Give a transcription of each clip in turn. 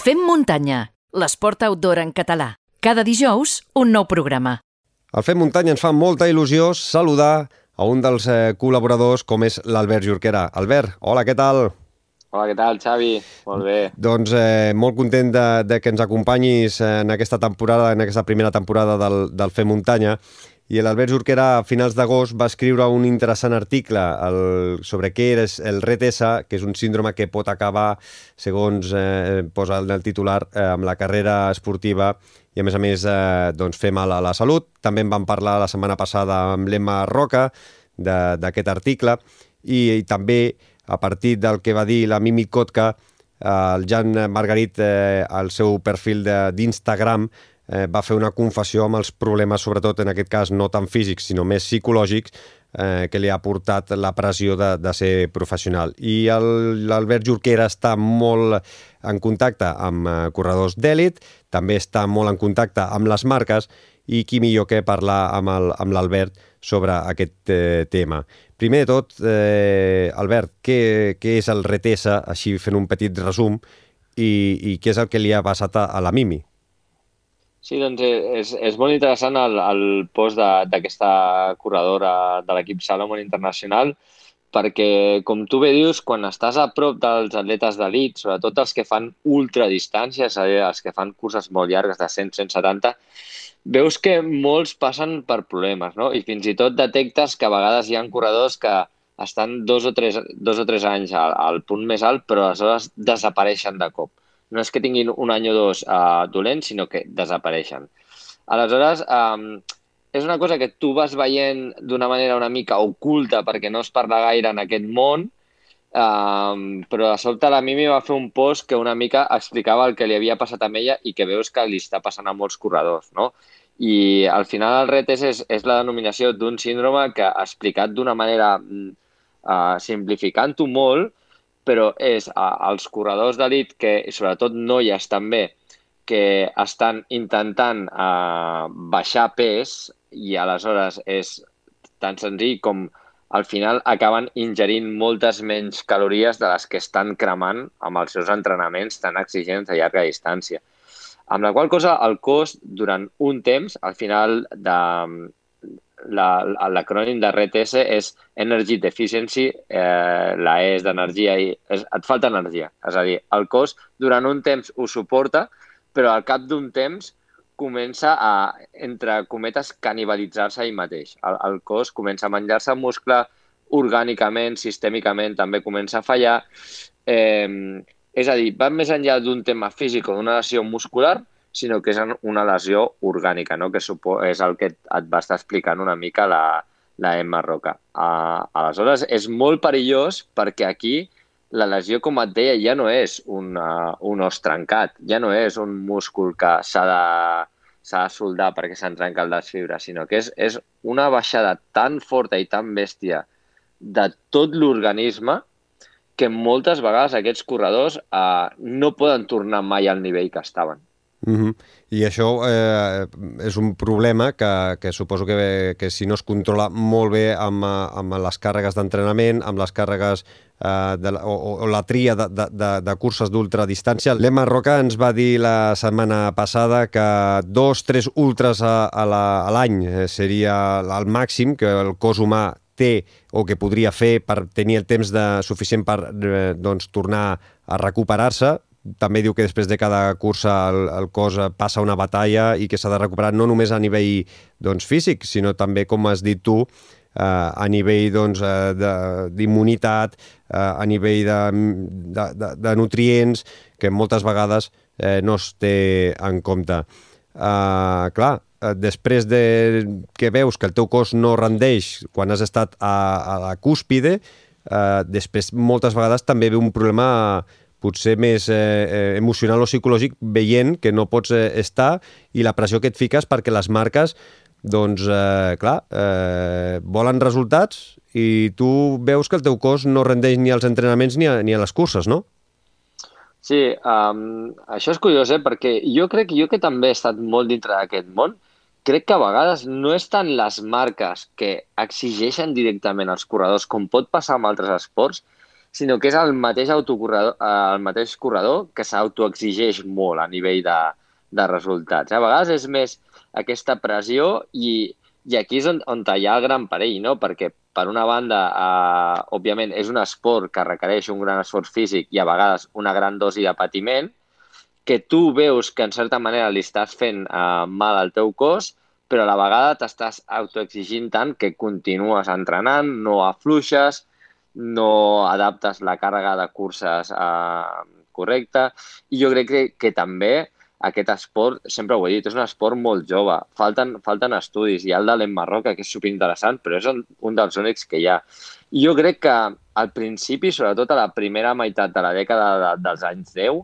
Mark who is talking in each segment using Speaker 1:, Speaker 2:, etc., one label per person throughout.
Speaker 1: Fem muntanya, l'esport outdoor en català. Cada dijous, un nou programa.
Speaker 2: Al Fem Muntanya ens fa molta il·lusió saludar a un dels eh, col·laboradors com és l'Albert Jorquera. Albert, hola, què tal?
Speaker 3: Hola, què tal, Xavi? Molt bé.
Speaker 2: Doncs eh, molt content de, de que ens acompanyis en aquesta temporada, en aquesta primera temporada del, del Fem Muntanya. I l'Albert Jorquera, a finals d'agost, va escriure un interessant article el, sobre què és el RTS, que és un síndrome que pot acabar, segons eh, posa el titular, eh, amb la carrera esportiva i, a més a més, eh, doncs, fer mal a la salut. També en vam parlar la setmana passada amb l'Emma Roca d'aquest article i, i també a partir del que va dir la Mimi Kotka, eh, el Jan Margarit, eh, al seu perfil d'Instagram, eh, va fer una confessió amb els problemes, sobretot en aquest cas no tan físics, sinó més psicològics, eh, que li ha portat la pressió de, de ser professional. I l'Albert Jorquera està molt en contacte amb eh, corredors d'èlit, també està molt en contacte amb les marques i qui millor que parlar amb l'Albert sobre aquest eh, tema. Primer de tot, eh, Albert, què, què és el Retesa, així fent un petit resum, i, i què és el que li ha passat a, a la Mimi?
Speaker 3: Sí, doncs eh, és, és molt interessant el, el post d'aquesta corredora de l'equip Salomon Internacional, perquè, com tu bé dius, quan estàs a prop dels atletes d'elit, sobretot els que fan ultradistàncies, és a dir, els que fan curses molt llargues de 100-170, veus que molts passen per problemes, no? I fins i tot detectes que a vegades hi ha corredors que estan dos o tres, dos o tres anys al, al punt més alt, però aleshores desapareixen de cop. No és que tinguin un any o dos uh, dolents, sinó que desapareixen. Aleshores, um, és una cosa que tu vas veient d'una manera una mica oculta perquè no es parla gaire en aquest món, um, però de sobte la Mimi va fer un post que una mica explicava el que li havia passat a ella i que veus que li està passant a molts corredors, no? I al final el RETES és, és la denominació d'un síndrome que ha explicat d'una manera uh, simplificant-ho molt, però és uh, els corredors d'elit que, sobretot noies també, que estan intentant uh, baixar pes i aleshores és tan senzill com al final acaben ingerint moltes menys calories de les que estan cremant amb els seus entrenaments tan exigents de llarga distància. Amb la qual cosa, el cos, durant un temps, al final de l'acrònim de RTS és Energy Deficiency, eh, la E és d'energia i és, et falta energia. És a dir, el cos durant un temps ho suporta, però al cap d'un temps comença a, entre cometes, canibalitzar-se ell mateix. El, el cos comença a menjar-se muscle orgànicament, sistèmicament, també comença a fallar. Eh, és a dir, va més enllà d'un tema físic o d'una lesió muscular, sinó que és una lesió orgànica, no? que és el que et va estar explicant una mica la, la Emma Roca. Uh, aleshores, és molt perillós perquè aquí la lesió, com et deia, ja no és un, uh, un os trencat, ja no és un múscul que s'ha de, de soldar perquè se'n trenca el desfibre, sinó que és, és una baixada tan forta i tan bèstia de tot l'organisme que moltes vegades aquests corredors eh, no poden tornar mai al nivell que estaven.
Speaker 2: Mm -hmm. I això eh, és un problema que, que suposo que, que si no es controla molt bé amb, amb les càrregues d'entrenament, amb les càrregues eh, de, o, o la tria de, de, de curses d'ultradistància. L'Emma Roca ens va dir la setmana passada que dos, tres ultras a, a l'any eh, seria el màxim que el cos humà té o que podria fer per tenir el temps de, suficient per eh, doncs, tornar a recuperar-se. També diu que després de cada cursa el, el cos passa una batalla i que s'ha de recuperar no només a nivell doncs, físic, sinó també, com has dit tu, eh, a nivell doncs, eh, d'immunitat, eh, a nivell de, de, de, de nutrients, que moltes vegades eh, no es té en compte. Eh, clar, Eh, després de que veus que el teu cos no rendeix quan has estat a, a la cúspide, eh, després moltes vegades també ve un problema potser més eh, eh, emocional o psicològic veient que no pots eh, estar i la pressió que et fiques perquè les marques doncs, eh, clar, eh, volen resultats i tu veus que el teu cos no rendeix ni als entrenaments ni a, ni a les curses, no?
Speaker 3: Sí, um, això és curiós, eh? perquè jo crec jo que també he estat molt dintre d'aquest món crec que a vegades no és tant les marques que exigeixen directament als corredors, com pot passar amb altres esports, sinó que és el mateix autocorredor, el mateix corredor que s'autoexigeix molt a nivell de, de resultats. A vegades és més aquesta pressió i, i aquí és on, on hi ha el gran perill, no? perquè per una banda, eh, òbviament, és un esport que requereix un gran esforç físic i a vegades una gran dosi de patiment, que tu veus que en certa manera li estàs fent eh, mal al teu cos, però a la vegada t'estàs autoexigint tant que continues entrenant, no afluixes, no adaptes la càrrega de curses eh, correcta. I jo crec que, que també aquest esport, sempre ho he dit, és un esport molt jove. Falten, falten estudis. Hi ha el de l'Emma Roca, que és superinteressant, però és un dels únics que hi ha. I jo crec que al principi, sobretot a la primera meitat de la dècada de, dels anys 10,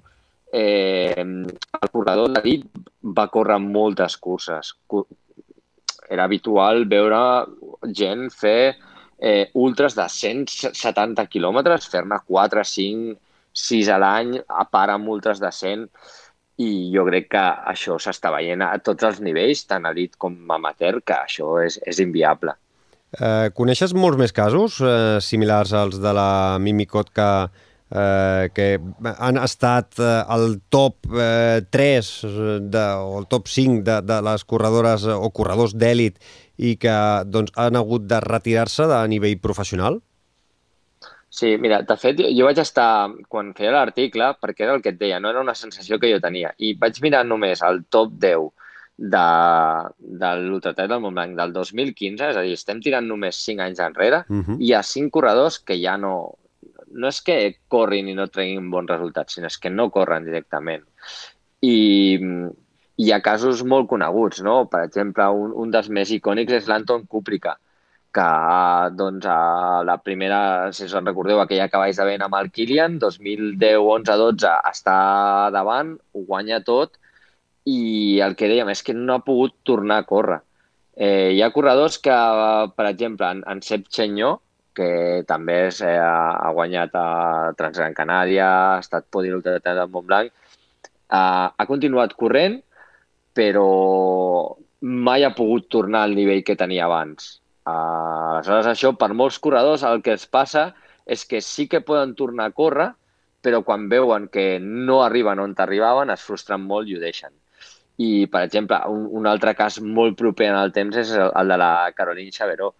Speaker 3: eh, el corredor David va córrer moltes curses era habitual veure gent fer eh, ultras de 170 quilòmetres, fer-ne 4, 5, 6 a l'any, a part amb ultras de 100, i jo crec que això s'està veient a tots els nivells, tant elit com amateur, que això és, és inviable.
Speaker 2: Eh, coneixes molts més casos eh, similars als de la Mimicot que, eh, que han estat eh, al top eh, 3 de, o el top 5 de, de les corredores o corredors d'èlit i que doncs, han hagut de retirar-se a nivell professional?
Speaker 3: Sí, mira, de fet, jo vaig estar, quan feia l'article, perquè era el que et deia, no era una sensació que jo tenia, i vaig mirar només el top 10 de, de l'Ultratet del Montblanc del 2015, és a dir, estem tirant només 5 anys enrere, uh -huh. i hi ha 5 corredors que ja no, no és que corrin i no treguin bons resultats, sinó és que no corren directament. I hi ha casos molt coneguts, no? Per exemple, un, un dels més icònics és l'Anton Kuprika, que doncs, a la primera, si us en recordeu, aquella que vaig de vent amb el Kilian, 2010, 11, 12, està davant, ho guanya tot, i el que dèiem és que no ha pogut tornar a córrer. Eh, hi ha corredors que, per exemple, en, en Sep Chenyó, que també és, eh, ha guanyat a Transgran Canària, ha estat podi l'Ultratet del Montblanc, eh, ha continuat corrent, però mai ha pogut tornar al nivell que tenia abans. Uh, aleshores, això, per molts corredors, el que es passa és que sí que poden tornar a córrer, però quan veuen que no arriben on arribaven, es frustren molt i ho deixen. I, per exemple, un, un altre cas molt proper en el temps és el, el de la Caroline Xaveró,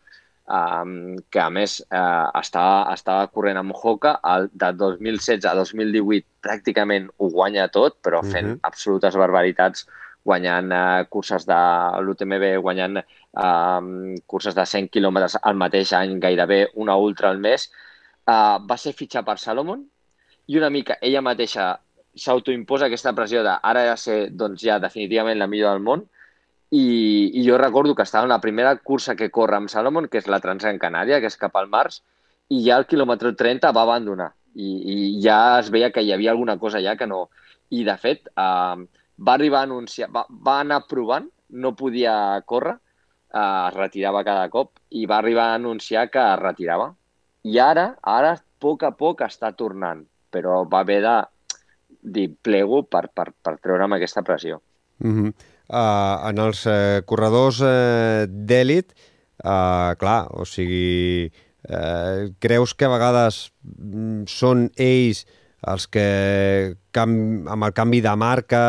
Speaker 3: um, que a més uh, estava, estava corrent amb Hoka, el, de 2016 a 2018 pràcticament ho guanya tot, però fent uh -huh. absolutes barbaritats, guanyant uh, curses de l'UTMB, guanyant uh, curses de 100 quilòmetres al mateix any, gairebé una ultra al mes. Uh, va ser fitxar per Salomon i una mica ella mateixa s'autoimposa aquesta pressió de ara ja ser doncs, ja definitivament la millor del món i, i jo recordo que estava en la primera cursa que corre amb Salomon, que és la Transgran Canària, que és cap al març, i ja al quilòmetre 30 va abandonar. I, I ja es veia que hi havia alguna cosa ja que no... I, de fet, eh, va arribar a anunciar... Va, va anar provant, no podia córrer, eh, es retirava cada cop, i va arribar a anunciar que es retirava. I ara, ara, a poc a poc està tornant, però va haver de dir plego per, per, per treure'm aquesta pressió.
Speaker 2: Mm -hmm eh, en els eh, corredors eh, d'èlit, eh, clar, o sigui, eh, creus que a vegades mm, són ells els que amb el canvi de marca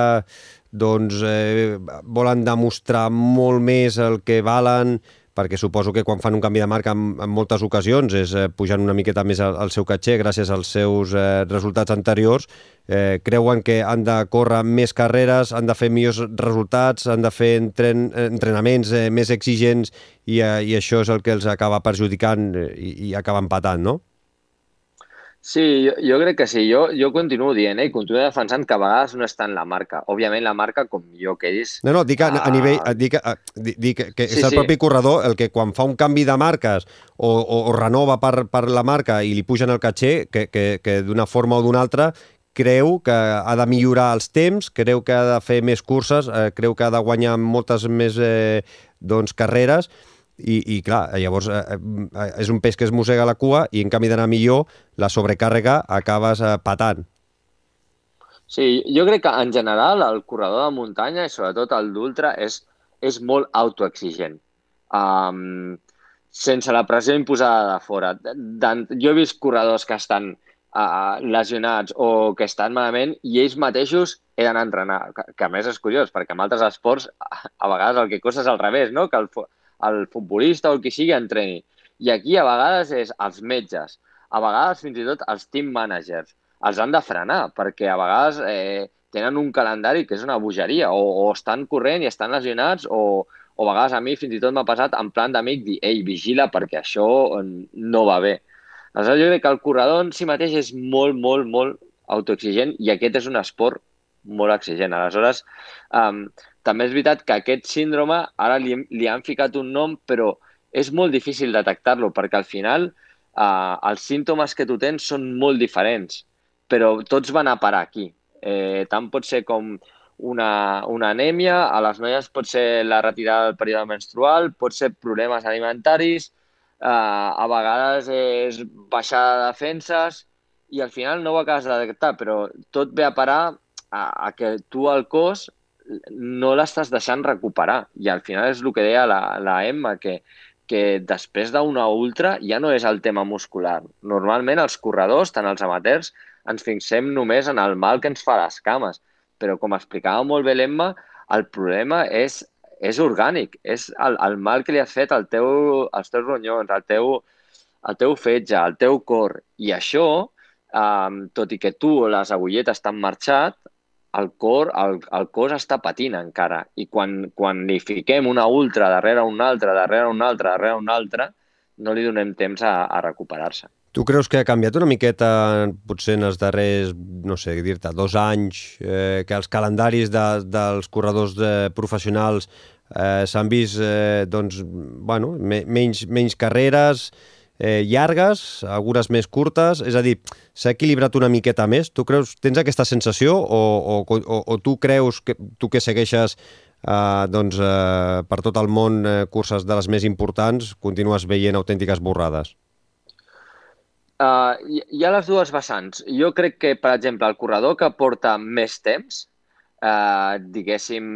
Speaker 2: doncs eh, volen demostrar molt més el que valen, perquè suposo que quan fan un canvi de marca en, en moltes ocasions és eh, pujant una miqueta més el, el seu caché gràcies als seus eh, resultats anteriors, eh, creuen que han de córrer més carreres, han de fer millors resultats, han de fer entren, entrenaments eh, més exigents i, eh, i això és el que els acaba perjudicant eh, i, i acaba empatant, no?
Speaker 3: Sí, jo, jo crec que sí. Jo, jo continuo dient eh, i continuo defensant que a vegades no està en la marca. Òbviament la marca, com jo que és...
Speaker 2: No, no, dic a, a nivell... Dic, a, dic que sí, és el sí. propi corredor el que quan fa un canvi de marques o, o, o renova per, per la marca i li pugen el caché, que, que, que d'una forma o d'una altra creu que ha de millorar els temps, creu que ha de fer més curses, eh, creu que ha de guanyar moltes més eh, doncs, carreres, i, i clar, llavors eh, eh, és un peix que es mossega la cua i en canvi d'anar millor, la sobrecàrrega acabes eh, patant.
Speaker 3: Sí, jo crec que en general el corredor de muntanya i sobretot el d'ultra és, és molt autoexigent. Um, sense la pressió imposada de fora. jo he vist corredors que estan uh, lesionats o que estan malament i ells mateixos he d'anar a entrenar, que, que a més és curiós, perquè en altres esports a vegades el que costa és al revés, no? que el, el futbolista o el que sigui entreni. I aquí a vegades és els metges, a vegades fins i tot els team managers. Els han de frenar, perquè a vegades eh, tenen un calendari que és una bogeria, o, o estan corrent i estan lesionats, o, o a vegades a mi fins i tot m'ha passat en plan d'amic dir, ei, vigila perquè això no va bé. Aleshores, jo crec que el corredor en si mateix és molt, molt, molt autoexigent i aquest és un esport molt exigent. Aleshores, um, també és veritat que aquest síndrome ara li, li han ficat un nom, però és molt difícil detectar-lo perquè al final uh, els símptomes que tu tens són molt diferents, però tots van a parar aquí. Eh, tant pot ser com una, una anèmia, a les noies pot ser la retirada del període menstrual, pot ser problemes alimentaris, eh, a vegades és baixar de defenses i al final no ho acabes de detectar, però tot ve a parar a, a que tu al cos no l'estàs deixant recuperar. I al final és el que deia la, la Emma, que, que després d'una ultra ja no és el tema muscular. Normalment els corredors, tant els amateurs, ens fixem només en el mal que ens fa les cames. Però com explicava molt bé l'Emma, el problema és, és orgànic, és el, el mal que li has fet al teu, als teus ronyons, al teu, al teu fetge, al teu cor. I això, um, tot i que tu les agulletes t'han marxat, el cor, el, el cos està patint encara. I quan, quan li fiquem una ultra darrere una altra, darrere una altra, darrere una altra, no li donem temps a, a recuperar-se.
Speaker 2: Tu creus que ha canviat una miqueta, potser en els darrers, no sé, dir-te, dos anys, eh, que els calendaris de, dels corredors de, professionals eh, s'han vist, eh, doncs, bueno, me, menys, menys carreres eh, llargues, algunes més curtes, és a dir, s'ha equilibrat una miqueta més. Tu creus, tens aquesta sensació o, o, o, o tu creus que tu que segueixes eh, doncs, eh, per tot el món eh, curses de les més importants, continues veient autèntiques borrades?
Speaker 3: Uh, hi, hi ha les dues vessants. Jo crec que, per exemple, el corredor que porta més temps, uh, diguéssim,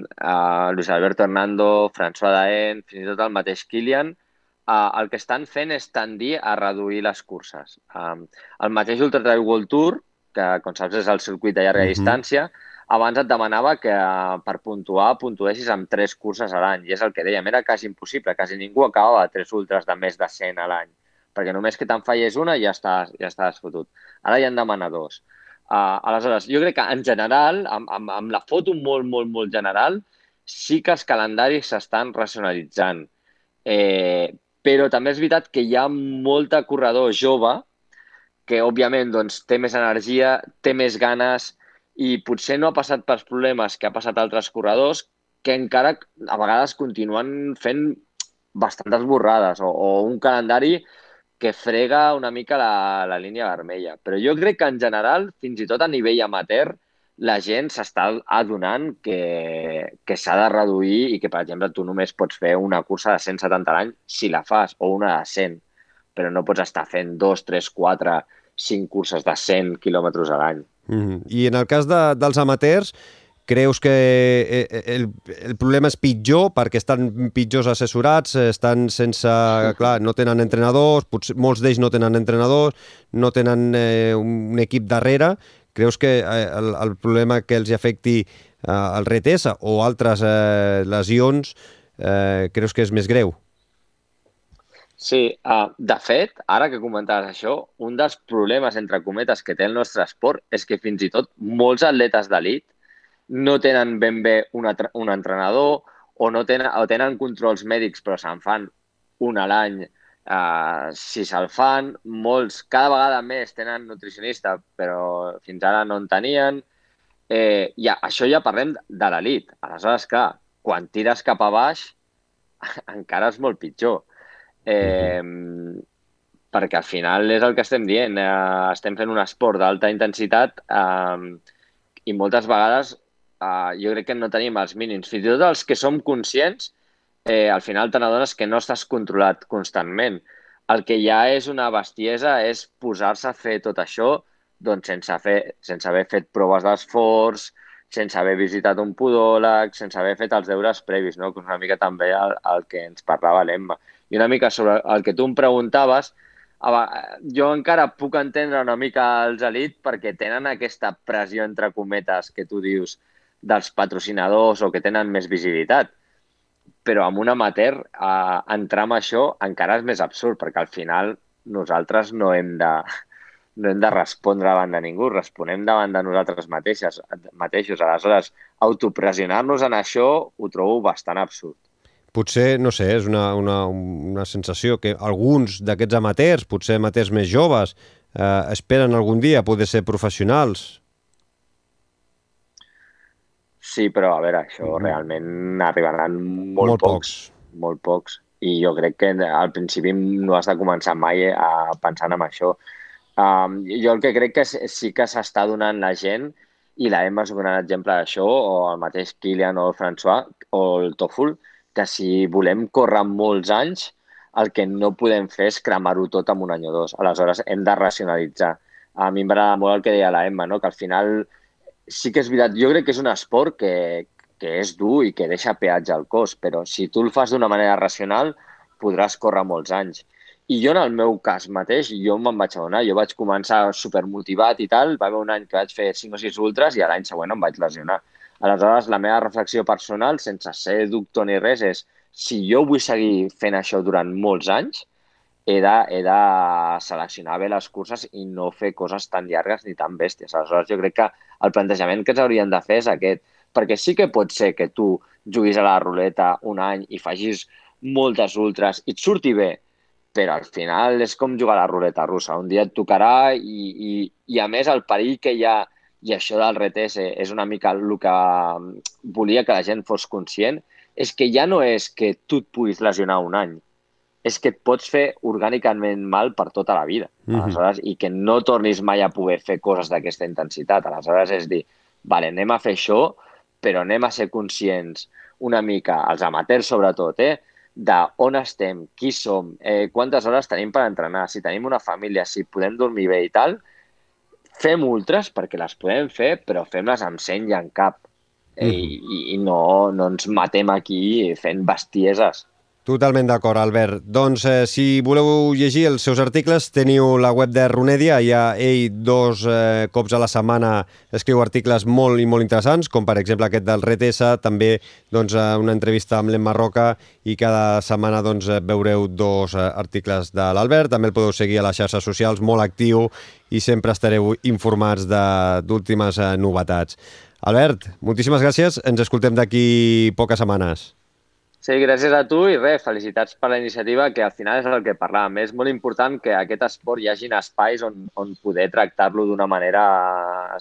Speaker 3: uh, Luis Alberto Hernando, François Daen, fins i tot el mateix Kilian, uh, el que estan fent és tendir a reduir les curses. Uh, el mateix Ultra Trail World Tour, que, com saps, és el circuit de llarga mhm. -huh. distància, abans et demanava que uh, per puntuar puntuessis amb tres curses a l'any. I és el que dèiem, era quasi impossible. Quasi ningú acabava tres ultras de més de 100 a l'any perquè només que te'n falles una ja estàs, ja estàs fotut. Ara ja en demana dos. Uh, aleshores, jo crec que en general, amb, amb, amb la foto molt, molt, molt general, sí que els calendaris s'estan racionalitzant. Eh, però també és veritat que hi ha molta corredor jove que, òbviament, doncs, té més energia, té més ganes i potser no ha passat pels problemes que ha passat altres corredors que encara a vegades continuen fent bastantes borrades o, o un calendari que frega una mica la, la línia vermella. Però jo crec que en general, fins i tot a nivell amateur, la gent s'està adonant que, que s'ha de reduir i que, per exemple, tu només pots fer una cursa de 170 a l'any si la fas, o una de 100, però no pots estar fent dos, tres, quatre, cinc curses de 100 quilòmetres a l'any.
Speaker 2: Mm -hmm. I en el cas de, dels amateurs, Creus que eh, eh, el, el problema és pitjor perquè estan pitjors assessorats, estan sense... Clar, no tenen entrenadors, potser, molts d'ells no tenen entrenadors, no tenen eh, un equip darrere. Creus que eh, el, el problema que els afecti eh, el RTS o altres eh, lesions eh, creus que és més greu?
Speaker 3: Sí, uh, de fet, ara que comentaves això, un dels problemes, entre cometes, que té el nostre esport és que fins i tot molts atletes d'elit no tenen ben bé un, un entrenador o, no tenen, o tenen controls mèdics però se'n fan un a l'any uh, si se'l fan. Molts, cada vegada més tenen nutricionista, però fins ara no en tenien. Eh, ja, això ja parlem de l'elit. Aleshores, clar, quan tires cap a baix encara és molt pitjor. Eh, perquè al final és el que estem dient. Eh, estem fent un esport d'alta intensitat eh, i moltes vegades uh, jo crec que no tenim els mínims. Fins i tot els que som conscients, eh, al final te n'adones que no estàs controlat constantment. El que ja és una bestiesa és posar-se a fer tot això doncs sense, fer, sense haver fet proves d'esforç, sense haver visitat un podòleg, sense haver fet els deures previs, no? que és una mica també el, el que ens parlava l'Emma. I una mica sobre el que tu em preguntaves, jo encara puc entendre una mica els elit perquè tenen aquesta pressió, entre cometes, que tu dius, dels patrocinadors o que tenen més visibilitat. Però amb un amateur, eh, entrar en això encara és més absurd, perquè al final nosaltres no hem de, no hem de respondre davant de ningú, responem davant de nosaltres mateixes, mateixos. Aleshores, autopressionar-nos en això ho trobo bastant absurd.
Speaker 2: Potser, no sé, és una, una, una sensació que alguns d'aquests amateurs, potser amateurs més joves, eh, esperen algun dia poder ser professionals.
Speaker 3: Sí, però a veure, això mm. realment arribaran molt, molt pocs, pocs. Molt pocs. I jo crec que al principi no has de començar mai a pensar en això Um, jo el que crec que sí que s'està donant la gent, i la Emma és un gran exemple d'això, o el mateix Kilian o el François o el Toful, que si volem córrer molts anys, el que no podem fer és cremar-ho tot en un any o dos. Aleshores, hem de racionalitzar. A mi m'agrada molt el que deia la Emma, no? que al final sí que és veritat, jo crec que és un esport que, que és dur i que deixa peatge al cos, però si tu el fas d'una manera racional, podràs córrer molts anys. I jo, en el meu cas mateix, jo me'n vaig adonar. Jo vaig començar supermotivat i tal. Va haver un any que vaig fer 5 o 6 ultras i l'any següent em vaig lesionar. Aleshores, la meva reflexió personal, sense ser doctor ni res, és si jo vull seguir fent això durant molts anys, he de, he de seleccionar bé les curses i no fer coses tan llargues ni tan bèsties. Aleshores, jo crec que el plantejament que ens haurien de fer és aquest, perquè sí que pot ser que tu juguis a la ruleta un any i facis moltes ultras i et surti bé, però al final és com jugar a la ruleta russa. Un dia et tocarà i, i, i a més el perill que hi ha, i això del RTS és una mica el que volia que la gent fos conscient, és que ja no és que tu et puguis lesionar un any, és que et pots fer orgànicament mal per tota la vida. Mm -hmm. Aleshores, I que no tornis mai a poder fer coses d'aquesta intensitat. Aleshores, és dir, vale, anem a fer això, però anem a ser conscients una mica, els amateurs sobretot, eh? de on estem, qui som, eh, quantes hores tenim per entrenar, si tenim una família, si podem dormir bé i tal, fem ultres perquè les podem fer, però fem-les amb seny i en cap. Mm. I, I no, no ens matem aquí fent bestieses.
Speaker 2: Totalment d'acord, Albert. Doncs eh, si voleu llegir els seus articles, teniu la web de Runedia, ja ell dos eh, cops a la setmana escriu articles molt i molt interessants, com per exemple aquest del RTS, també doncs, eh, una entrevista amb l'Emma Roca i cada setmana doncs, eh, veureu dos eh, articles de l'Albert. També el podeu seguir a les xarxes socials, molt actiu i sempre estareu informats d'últimes eh, novetats. Albert, moltíssimes gràcies. Ens escoltem d'aquí poques setmanes.
Speaker 3: Sí, gràcies a tu i res, felicitats per la iniciativa, que al final és el que parlàvem. És molt important que aquest esport hi hagin espais on, on poder tractar-lo d'una manera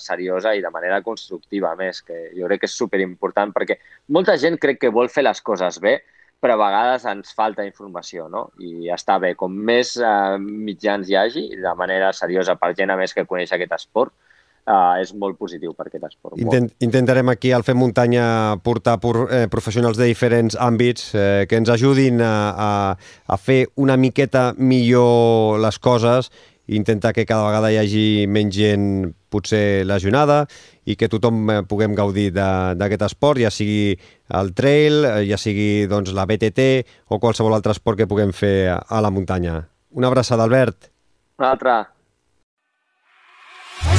Speaker 3: seriosa i de manera constructiva, més, que jo crec que és superimportant perquè molta gent crec que vol fer les coses bé, però a vegades ens falta informació, no? I està bé, com més eh, mitjans hi hagi, de manera seriosa per gent a més que coneix aquest esport, uh, és molt positiu per aquest esport.
Speaker 2: Intent, intentarem aquí al Fem Muntanya portar por, eh, professionals de diferents àmbits eh, que ens ajudin a, a, a fer una miqueta millor les coses i intentar que cada vegada hi hagi menys gent potser lesionada i que tothom eh, puguem gaudir d'aquest esport, ja sigui el trail, eh, ja sigui doncs, la BTT o qualsevol altre esport que puguem fer a la muntanya. Una abraçada, Albert.
Speaker 3: Una altra.